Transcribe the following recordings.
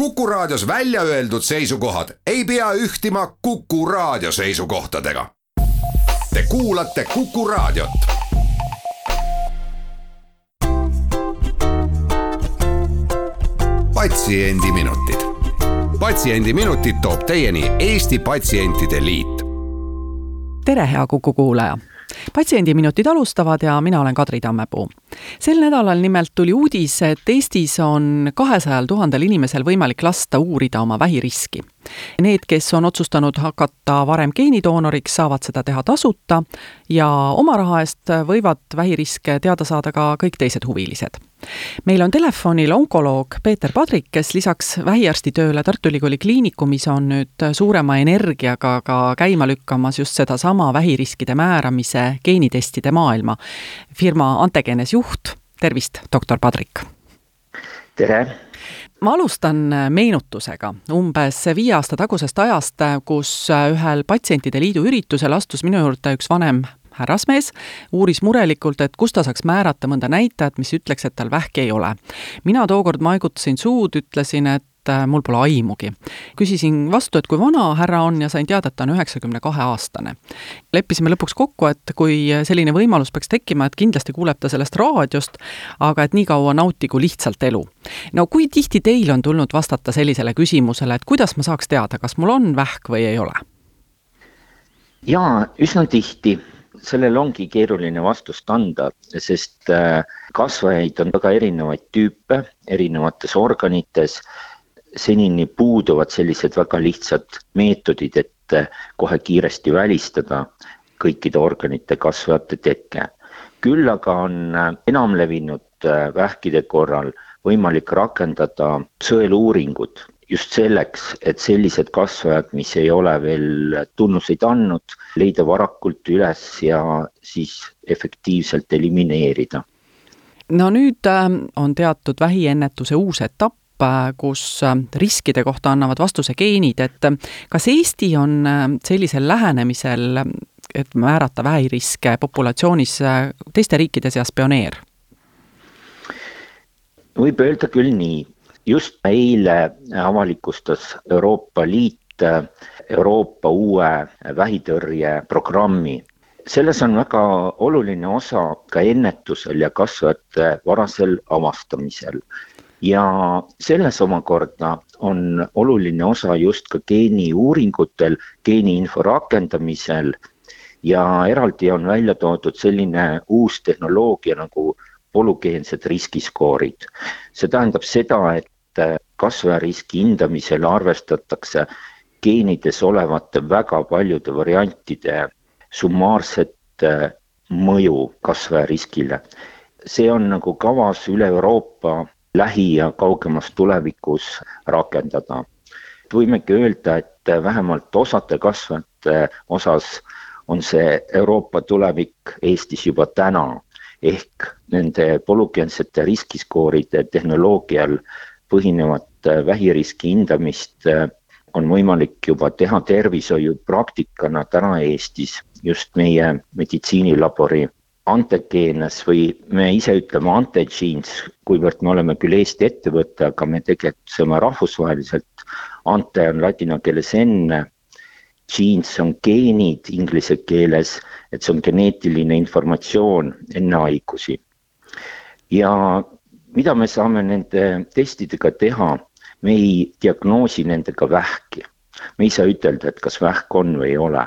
Kuku Raadios välja öeldud seisukohad ei pea ühtima Kuku Raadio seisukohtadega. Te kuulate Kuku Raadiot. patsiendiminutid, Patsiendiminutid toob teieni Eesti Patsientide Liit. tere, hea Kuku kuulaja patsiendiminutid alustavad ja mina olen Kadri Tammepuu. sel nädalal nimelt tuli uudis, et Eestis on kahesajal tuhandel inimesel võimalik lasta uurida oma vähiriski. Need, kes on otsustanud hakata varem geenidoonoriks, saavad seda teha tasuta ja oma raha eest võivad vähiriske teada saada ka kõik teised huvilised. meil on telefonil onkoloog Peeter Padrik, kes lisaks vähiarstitööle Tartu Ülikooli Kliinikumis on nüüd suurema energiaga ka käima lükkamas just sedasama vähiriskide määramise geenitestide maailma. firma Antegenes juht, tervist, doktor Padrik! tere! Ma alustan meenutusega umbes viie aasta tagusest ajast, kus ühel patsientide liidu üritusel astus minu juurde üks vanem härrasmees, uuris murelikult, et kust ta saaks määrata mõnda näitajat, mis ütleks, et tal vähki ei ole. mina tookord maigutasin suud, ütlesin, et äh, mul pole aimugi. küsisin vastu, et kui vana härra on ja sain teada, et ta on üheksakümne kahe aastane. leppisime lõpuks kokku, et kui selline võimalus peaks tekkima, et kindlasti kuuleb ta sellest raadiost, aga et nii kaua nautigu lihtsalt elu. no kui tihti teil on tulnud vastata sellisele küsimusele, et kuidas ma saaks teada, kas mul on vähk või ei ole? jaa, üsna tihti sellele ongi keeruline vastust anda, sest äh, kasvajaid on väga erinevaid tüüpe erinevates organites. Senini puuduvad sellised väga lihtsad meetodid, et äh, kohe kiiresti välistada kõikide organite kasvajate teke. küll aga on äh, enamlevinud vähkide korral võimalik rakendada sõeluuringut just selleks, et sellised kasvajad, mis ei ole veel tunnuseid andnud, leida varakult üles ja siis efektiivselt elimineerida. no nüüd on teatud vähiennetuse uus etapp, kus äh, riskide kohta annavad vastuse geenid, et kas Eesti on sellisel lähenemisel, et määrata vähiriske populatsioonis teiste riikide seas pioneer? võib öelda küll nii, just eile avalikustas Euroopa Liit Euroopa uue vähitõrjeprogrammi. selles on väga oluline osa ka ennetusel ja kasvajate varasel avastamisel. Ja selles omakorda on oluline osa just ka geeniuuringutel, geeniinfo rakendamisel ja eraldi on välja toodud selline uus tehnoloogia nagu polügeensed riskiskoorid. see tähendab seda, et kasvajariski hindamisel arvestatakse geenides olevate väga paljude variantide summaarset äh, mõju kasvajariskile. see on nagu kavas üle Euroopa lähi- ja kaugemas tulevikus rakendada. võimegi öelda, et vähemalt osade kasvajate osas on see Euroopa tulevik Eestis juba täna ehk nende polügeensete riskiskooride tehnoloogial põhinevat äh, vähiriski hindamist on võimalik juba teha tervishoiupraktikana täna Eestis just meie meditsiinilabori Antegeenes või me ise ütleme Antegenes, kuivõrd me oleme küll Eesti ettevõte, aga me tegutseme rahvusvaheliselt. Ante on ladina keeles enne, genes on geenid inglise keeles, et see on geneetiline informatsioon enne haigusi. ja mida me saame nende testidega teha, me ei diagnoosi nendega vähki. me ei saa ütelda, et kas vähk on või ei ole,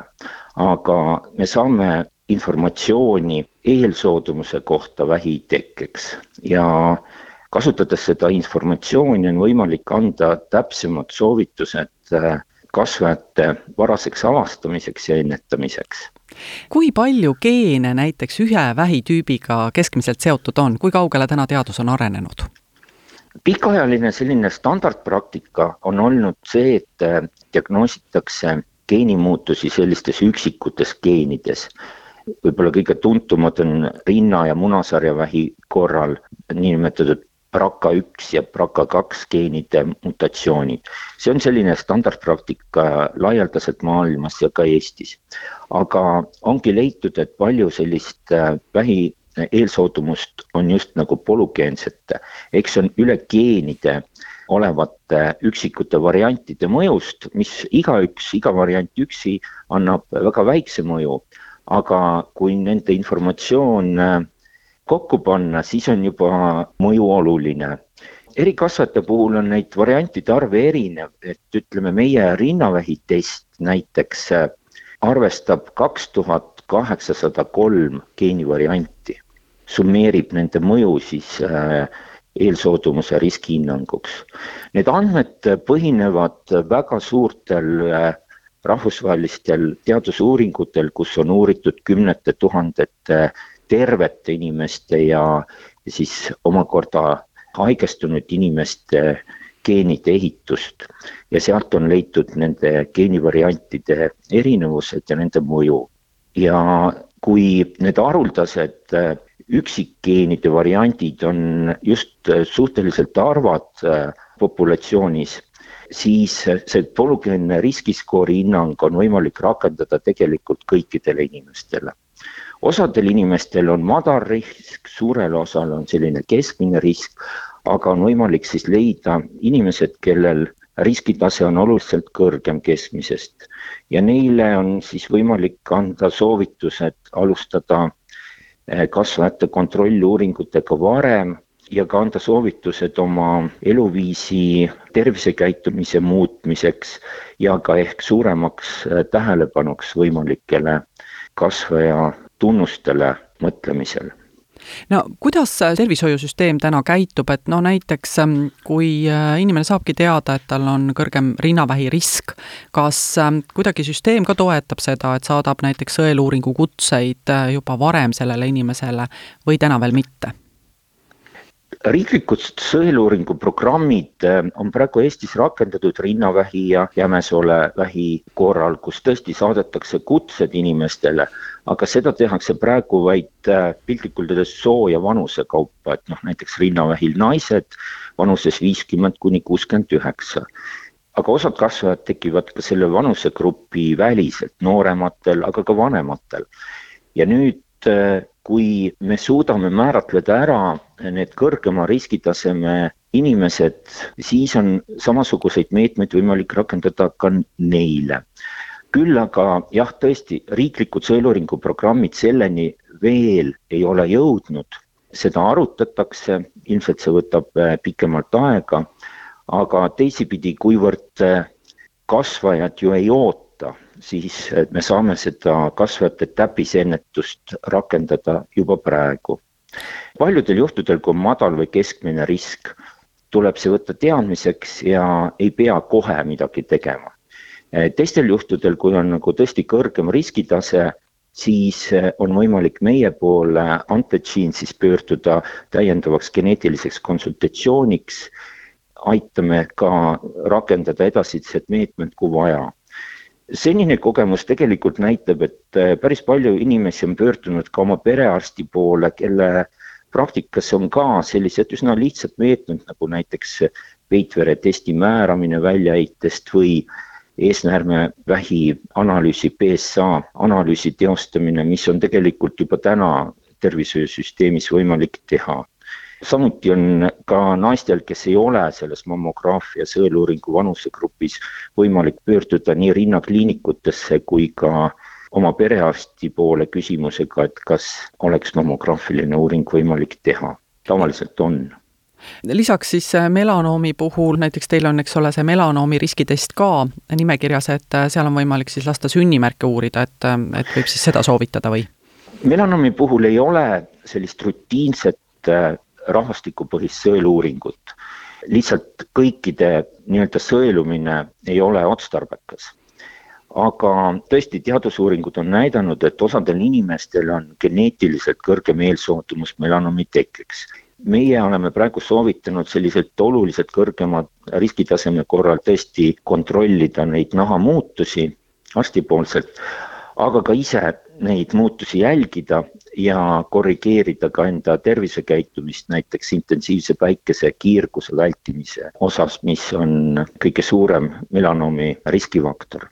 aga me saame informatsiooni eelsoodumuse kohta vähi tekkeks ja kasutades seda informatsiooni on võimalik anda täpsemad soovitused äh, kasvajate varaseks avastamiseks ja ennetamiseks kui palju geene näiteks ühe vähitüübiga keskmiselt seotud on, kui kaugele täna teadus on arenenud? pikaajaline selline standardpraktika on olnud see, et äh, diagnoositakse geenimuutusi sellistes üksikutes geenides. Võib-olla kõige tuntumad on rinna- ja munasarjavähi korral niinimetatud BRCA1 ja BRCA2 geenide mutatsioonid. see on selline standardpraktika laialdaselt maailmas ja ka Eestis. aga ongi leitud, et palju sellist äh, vähi eelsoodumust on just nagu polügeensete, ehk see on üle geenide olevate üksikute variantide mõjust, mis igaüks, iga variant üksi annab väga väikse mõju, aga kui nende informatsioon äh, kokku panna, siis on juba mõju oluline. erikasvajate puhul on neid variantide arv erinev, et ütleme, meie rinnavähi test näiteks äh, arvestab kaks tuhat kaheksasada kolm geenivarianti, summeerib nende mõju siis äh, eelsoodumuse riskihinnanguks. Need andmed põhinevad väga suurtel rahvusvahelistel teadusuuringutel, kus on uuritud kümnete tuhandete tervete inimeste ja siis omakorda haigestunud inimeste geenide ehitust ja sealt on leitud nende geenivariantide erinevused ja nende mõju. ja kui need haruldased üksikgeenide variandid on just äh, suhteliselt harvad äh, populatsioonis, siis see polügeenne riskiskoori hinnang on võimalik rakendada tegelikult kõikidele inimestele. osadel inimestel on madal risk, suurel osal on selline keskmine risk, aga on võimalik siis leida inimesed, kellel riskitase on oluliselt kõrgem keskmisest ja neile on siis võimalik anda soovitused alustada Eh, kasvajate kontrolluuringutega varem ja ka anda soovitused oma eluviisi tervisekäitumise muutmiseks ja ka ehk suuremaks eh, tähelepanuks võimalikele kasvaja tunnustele mõtlemisel no kuidas tervishoiusüsteem täna käitub, et no näiteks ähm, kui äh, inimene saabki teada, et tal on kõrgem rinnavähi risk, kas ähm, kuidagi süsteem ka toetab seda, et saadab näiteks sõeluuringu kutseid äh, juba varem sellele inimesele või täna veel mitte? Riiklikud sõeluuringu programmid äh, on praegu Eestis rakendatud rinnavähi ja jämesoole vähi korral, kus tõesti saadetakse kutsed inimestele, aga seda tehakse praegu vaid äh, piltlikult öeldes soo ja vanuse kaupa, et noh, näiteks rinnavähil naised vanuses viiskümmend kuni kuuskümmend üheksa aga osad kasvajad tekivad ka selle vanusegrupi väliselt, noorematel, aga ka vanematel. ja nüüd äh, kui me suudame määratleda ära need kõrgema riskitaseme inimesed, siis on samasuguseid meetmeid võimalik rakendada ka neile. küll aga jah, tõesti, riiklikud sõeluuringu programmid selleni veel ei ole jõudnud, seda arutatakse, ilmselt see võtab äh, pikemalt aega, aga teisipidi, kuivõrd äh, kasvajad ju ei oota, siis me saame seda kasvajate täppisennetust rakendada juba praegu. paljudel juhtudel, kui on madal või keskmine risk, tuleb see võtta teadmiseks ja ei pea kohe midagi tegema. teistel juhtudel, kui on nagu tõesti kõrgem riskitase, siis on võimalik meie poole Antegene siis pöörduda täiendavaks geneetiliseks konsultatsiooniks, aitame ka rakendada edasised meetmed, kui vaja senine kogemus tegelikult näitab, et äh, päris palju inimesi on pöördunud ka oma perearsti poole, kelle praktikas on ka sellised üsna lihtsad meetmed, nagu näiteks peitvere testi määramine väljaheitest või eesnäärmevähi analüüsi, PSA analüüsi teostamine, mis on tegelikult juba täna tervishoiusüsteemis võimalik teha samuti on ka naistel, kes ei ole selles mammograafia sõeluuringu vanusegrupis, võimalik pöörduda nii rinnakliinikutesse kui ka oma perearsti poole küsimusega, et kas oleks mammograafiline uuring võimalik teha. tavaliselt on lisaks siis äh, melanoomi puhul, näiteks teil on, eks ole, see melanoomi riskitest ka nimekirjas, et äh, seal on võimalik siis lasta sünnimärke uurida, et, äh, et võib siis seda soovitada või? melanoomi puhul ei ole sellist rutiinset rahvastikupõhist sõeluuringut. lihtsalt kõikide nii-öelda sõelumine ei ole otstarbekas. aga tõesti, teadusuuringud on näidanud, et osadel inimestel on geneetiliselt kõrgem eelsoodumus melanoomi tekkeks meie oleme praegu soovitanud selliselt oluliselt kõrgema riskitaseme korral tõesti kontrollida neid nahamuutusi arstipoolselt, aga ka ise neid muutusi jälgida ja korrigeerida ka enda tervisekäitumist näiteks intensiivse päikesekiirguse vältimise osas, mis on kõige suurem melanoomi riskifaktor.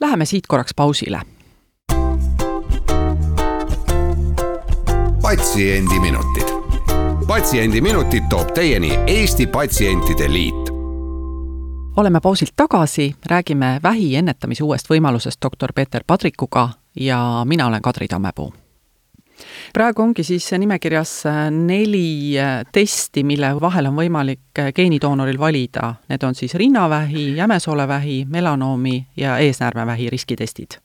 Läheme siit korraks pausile. patsiendiminutid, Patsiendiminutid toob teieni Eesti Patsientide Liit oleme pausilt tagasi, räägime vähi ennetamise uuest võimalusest doktor Peeter Padrikuga ja mina olen Kadri Tammepuu praegu ongi siis nimekirjas neli testi, mille vahel on võimalik geenidoonoril valida. Need on siis rinnavähi, jämesolevähi, melanoomi ja eesnäärmevähi riskitestid.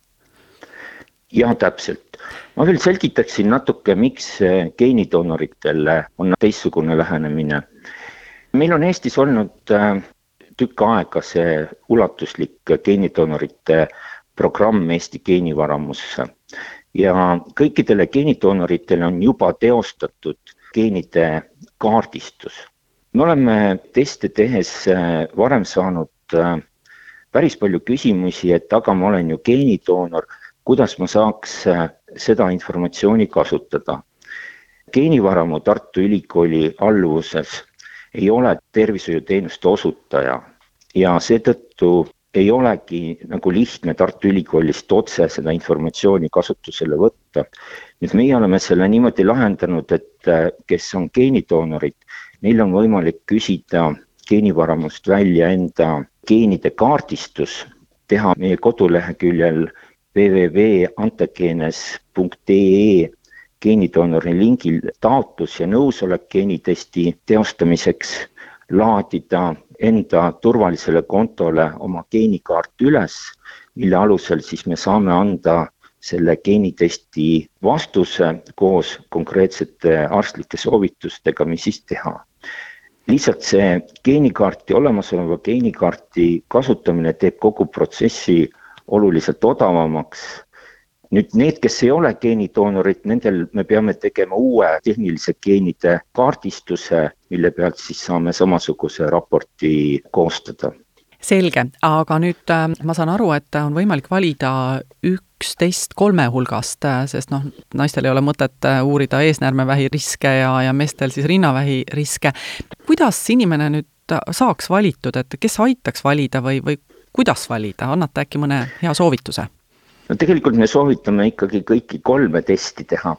jah, täpselt. ma veel selgitaksin natuke, miks geenidoonoritel on teistsugune lähenemine. meil on Eestis olnud äh, tükk aega see ulatuslik geenidoonorite programm Eesti geenivaramusse ja kõikidele geenidoonoritele on juba teostatud geenide kaardistus. me oleme teste tehes äh, varem saanud äh, päris palju küsimusi, et aga ma olen ju geenidoonor, kuidas ma saaks äh, seda informatsiooni kasutada. geenivaramu Tartu Ülikooli alluvuses ei ole tervishoiuteenuste osutaja ja seetõttu ei olegi nagu lihtne Tartu Ülikoolist otse seda informatsiooni kasutusele võtta. nüüd meie oleme selle niimoodi lahendanud, et äh, kes on geenidoonorid, neil on võimalik küsida geenivaramust välja enda geenide kaardistus, teha meie koduleheküljel www.antegenes.ee geenidoonori lingil taotlus ja nõusolek geenitesti teostamiseks, laadida enda turvalisele kontole oma geenikaart üles, mille alusel siis me saame anda selle geenitesti vastuse koos konkreetsete arstlike soovitustega, mis siis teha. lihtsalt see geenikaarti, olemasoleva geenikaarti kasutamine teeb kogu protsessi oluliselt odavamaks nüüd need, kes ei ole geenidoonorid, nendel me peame tegema uue tehnilise geenide kaardistuse, mille pealt siis saame samasuguse raporti koostada selge, aga nüüd äh, ma saan aru, et on võimalik valida üksteist kolme hulgast, äh, sest noh, naistel ei ole mõtet äh, uurida eesnäärmevähi riske ja, ja meestel siis rinnavähi riske. kuidas inimene nüüd saaks valitud, et kes aitaks valida või, või kuidas valida, annate äkki mõne hea soovituse? No tegelikult me soovitame ikkagi kõiki kolme testi teha.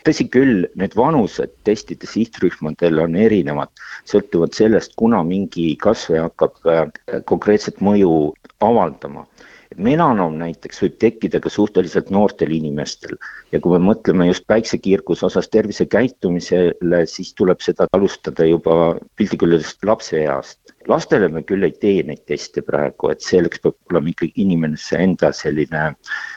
tõsi küll, need vanused testide sihtrühmadel on erinevad, sõltuvalt sellest, kuna mingi kasvaja hakkab äh, konkreetset mõju avaldama. Melanoom näiteks võib tekkida ka suhteliselt noortel inimestel. Ja kui me mõtleme just päiksekiirguse osas tervisekäitumisele, siis tuleb seda alustada juba piltlikult öeldes lapseeast lastele me küll ei tee neid teste praegu, et selleks peab olema ikkagi inimese enda selline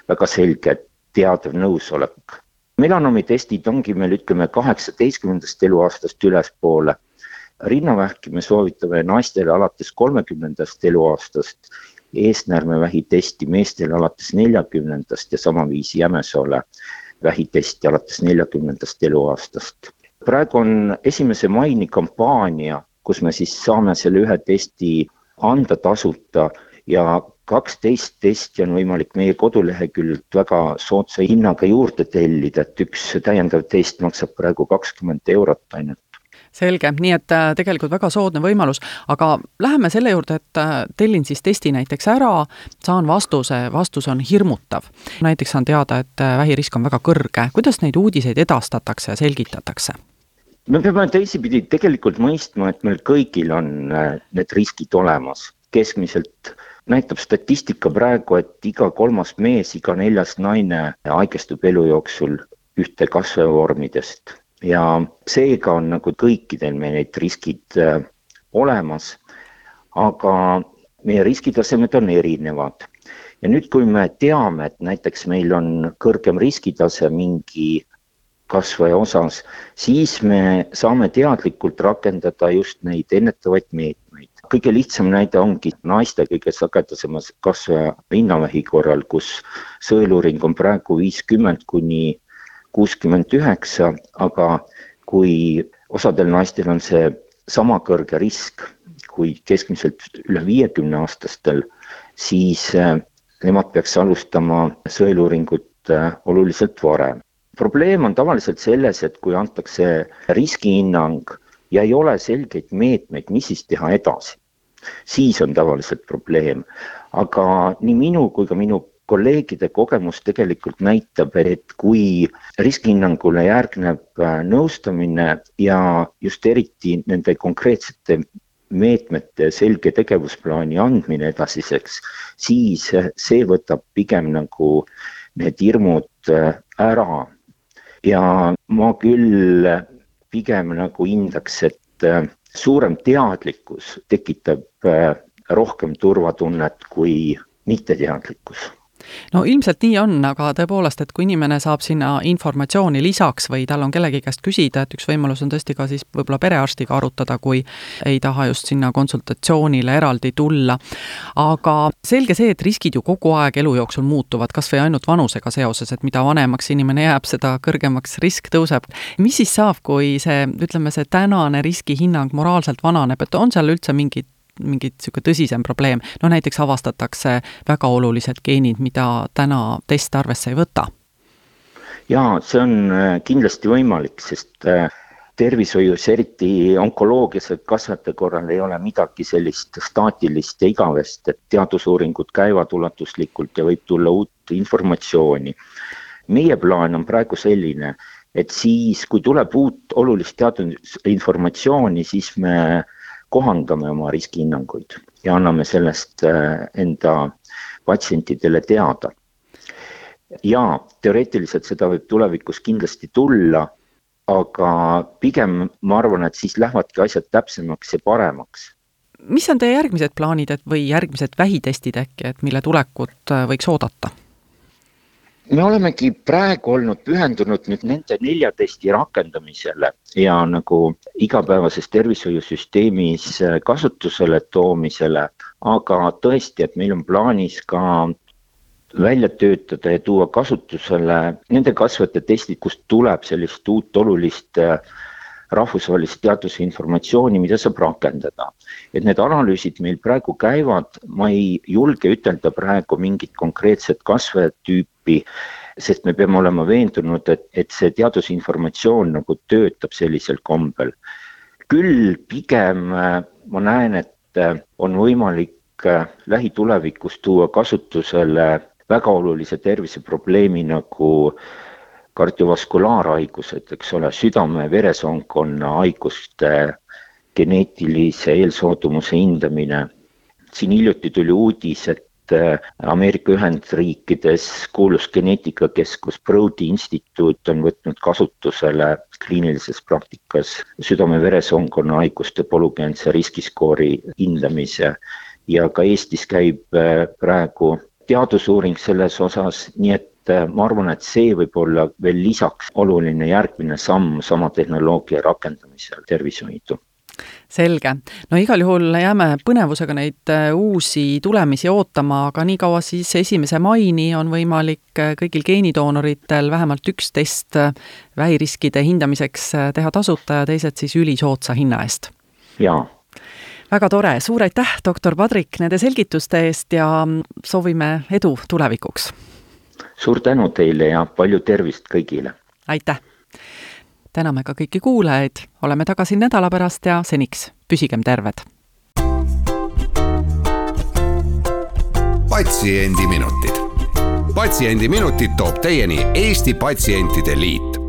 väga selge teadev nõusolek. melanoomi testid ongi meil, ütleme, kaheksateistkümnendast eluaastast ülespoole. rinnavähki me soovitame naistele alates kolmekümnendast eluaastast, eesnäärmevähi testi meestele alates neljakümnendast ja samaviisi jämesoole vähitesti alates neljakümnendast eluaastast. praegu on esimese maini kampaania kus me siis saame selle ühe testi anda tasuta ja kaksteist testi on võimalik meie koduleheküljelt väga soodsa hinnaga juurde tellida, et üks täiendav test maksab praegu kakskümmend eurot ainult selge, nii et äh, tegelikult väga soodne võimalus, aga läheme selle juurde, et äh, tellin siis testi näiteks ära, saan vastuse, vastus on hirmutav. näiteks on teada, et äh, vähirisk on väga kõrge, kuidas neid uudiseid edastatakse ja selgitatakse? Me peame teisipidi tegelikult mõistma, et meil kõigil on äh, need riskid olemas. keskmiselt näitab statistika praegu, et iga kolmas mees, iga neljas naine haigestub elu jooksul ühte kasvajavormidest ja seega on nagu kõikidel meil need riskid äh, olemas. aga meie riskitasemed on erinevad ja nüüd, kui me teame, et näiteks meil on kõrgem riskitase mingi kasvaja osas, siis me saame teadlikult rakendada just neid ennetavaid meetmeid. kõige lihtsam näide ongi naiste kõige sagedasemas kasvaja rinnavähi korral, kus sõeluuring on praegu viiskümmend kuni kuuskümmend üheksa, aga kui osadel naistel on see sama kõrge risk kui keskmiselt üle viiekümne aastastel, siis eh, nemad peaks alustama sõeluuringut eh, oluliselt varem probleem on tavaliselt selles, et kui antakse riskihinnang ja ei ole selgeid meetmeid, mis siis teha edasi, siis on tavaliselt probleem. aga nii minu kui ka minu kolleegide kogemus tegelikult näitab, et kui riskihinnangule järgneb äh, nõustamine ja just eriti nende konkreetsete meetmete selge tegevusplaani andmine edasiseks, siis see võtab pigem nagu need hirmud ära. Ja ma küll pigem nagu hindaks, et suurem teadlikkus tekitab rohkem turvatunnet kui mitteteadlikkus no ilmselt nii on, aga tõepoolest, et kui inimene saab sinna informatsiooni lisaks või tal on kellegi käest küsida, et üks võimalus on tõesti ka siis võib-olla perearstiga arutada, kui ei taha just sinna konsultatsioonile eraldi tulla. aga selge see, et riskid ju kogu aeg elu jooksul muutuvad, kas või ainult vanusega seoses, et mida vanemaks inimene jääb, seda kõrgemaks risk tõuseb. mis siis saab, kui see, ütleme, see tänane riskihinnang moraalselt vananeb, et on seal üldse mingid mingi niisugune tõsisem probleem, no näiteks avastatakse väga olulised geenid, mida täna test arvesse ei võta? jaa, see on äh, kindlasti võimalik, sest äh, tervishoius, eriti onkoloogias kasvajate korral ei ole midagi sellist staatilist ja igavest, et teadusuuringud käivad ulatuslikult ja võib tulla uut informatsiooni. meie plaan on praegu selline, et siis, kui tuleb uut olulist teadusinformatsiooni, siis me äh, kohandame oma riskihinnanguid ja anname sellest äh, enda patsientidele teada. ja teoreetiliselt seda võib tulevikus kindlasti tulla, aga pigem ma arvan, et siis lähevadki asjad täpsemaks ja paremaks mis on teie järgmised plaanid, et või järgmised vähitestid äkki, et mille tulekut äh, võiks oodata? Me olemegi praegu olnud pühendunud nüüd nende nelja testi rakendamisele ja nagu igapäevases tervishoiusüsteemis äh, kasutusele toomisele, aga tõesti, et meil on plaanis ka välja töötada ja tuua kasutusele nende kasvajate testid, kust tuleb sellist uut olulist äh, rahvusvahelist teadusinformatsiooni, mida saab rakendada. et need analüüsid meil praegu käivad, ma ei julge ütelda praegu mingit konkreetset kasvajatüüpi, sest me peame olema veendunud, et, et see teadusinformatsioon nagu töötab sellisel kombel. küll pigem ma näen, et on võimalik lähitulevikus tuua kasutusele väga olulise terviseprobleemi nagu kardiovaskulaarhaigused, eks ole, südame-veresoonkonna haiguste geneetilise eelsoodumuse hindamine. siin hiljuti tuli uudis, et äh, Ameerika Ühendriikides kuulus geneetikakeskus Broadi instituut on võtnud kasutusele kliinilises praktikas südame-veresoonkonna haiguste polügeense riskiskoori hindamise. Ja ka Eestis käib äh, praegu teadusuuring selles osas, nii et et äh, ma arvan, et see võib olla veel lisaks oluline järgmine samm sama tehnoloogia rakendamisel tervishoidu selge, no igal juhul jääme põnevusega neid äh, uusi tulemisi ootama, aga niikaua siis esimese maini on võimalik äh, kõigil geenidoonoritel vähemalt üks test vähiriskide hindamiseks teha tasuta ja teised siis ülisoodsa hinna eest. jaa väga tore, suur aitäh, doktor Padrik, nende selgituste eest ja soovime edu tulevikuks! suur tänu teile ja palju tervist kõigile! aitäh! Täname ka kõiki kuulajaid, oleme tagasi nädala pärast ja seniks püsigem terved! patsiendiminutid. patsiendiminutid toob teieni Eesti Patsientide Liit